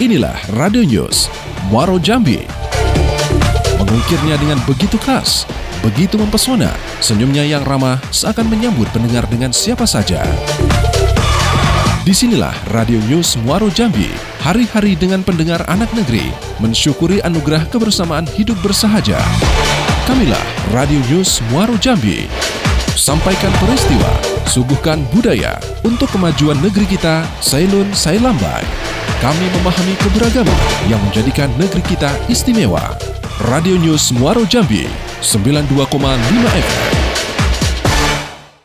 Inilah Radio News Muaro Jambi. Mengukirnya dengan begitu khas, begitu mempesona, senyumnya yang ramah seakan menyambut pendengar dengan siapa saja. Di sinilah Radio News Muaro Jambi, hari-hari dengan pendengar anak negeri, mensyukuri anugerah kebersamaan hidup bersahaja. Kamilah Radio News Muaro Jambi. Sampaikan peristiwa, suguhkan budaya untuk kemajuan negeri kita, Sailun Sailambai. Kami memahami keberagaman yang menjadikan negeri kita istimewa. Radio News Muaro Jambi, 92,5 FM.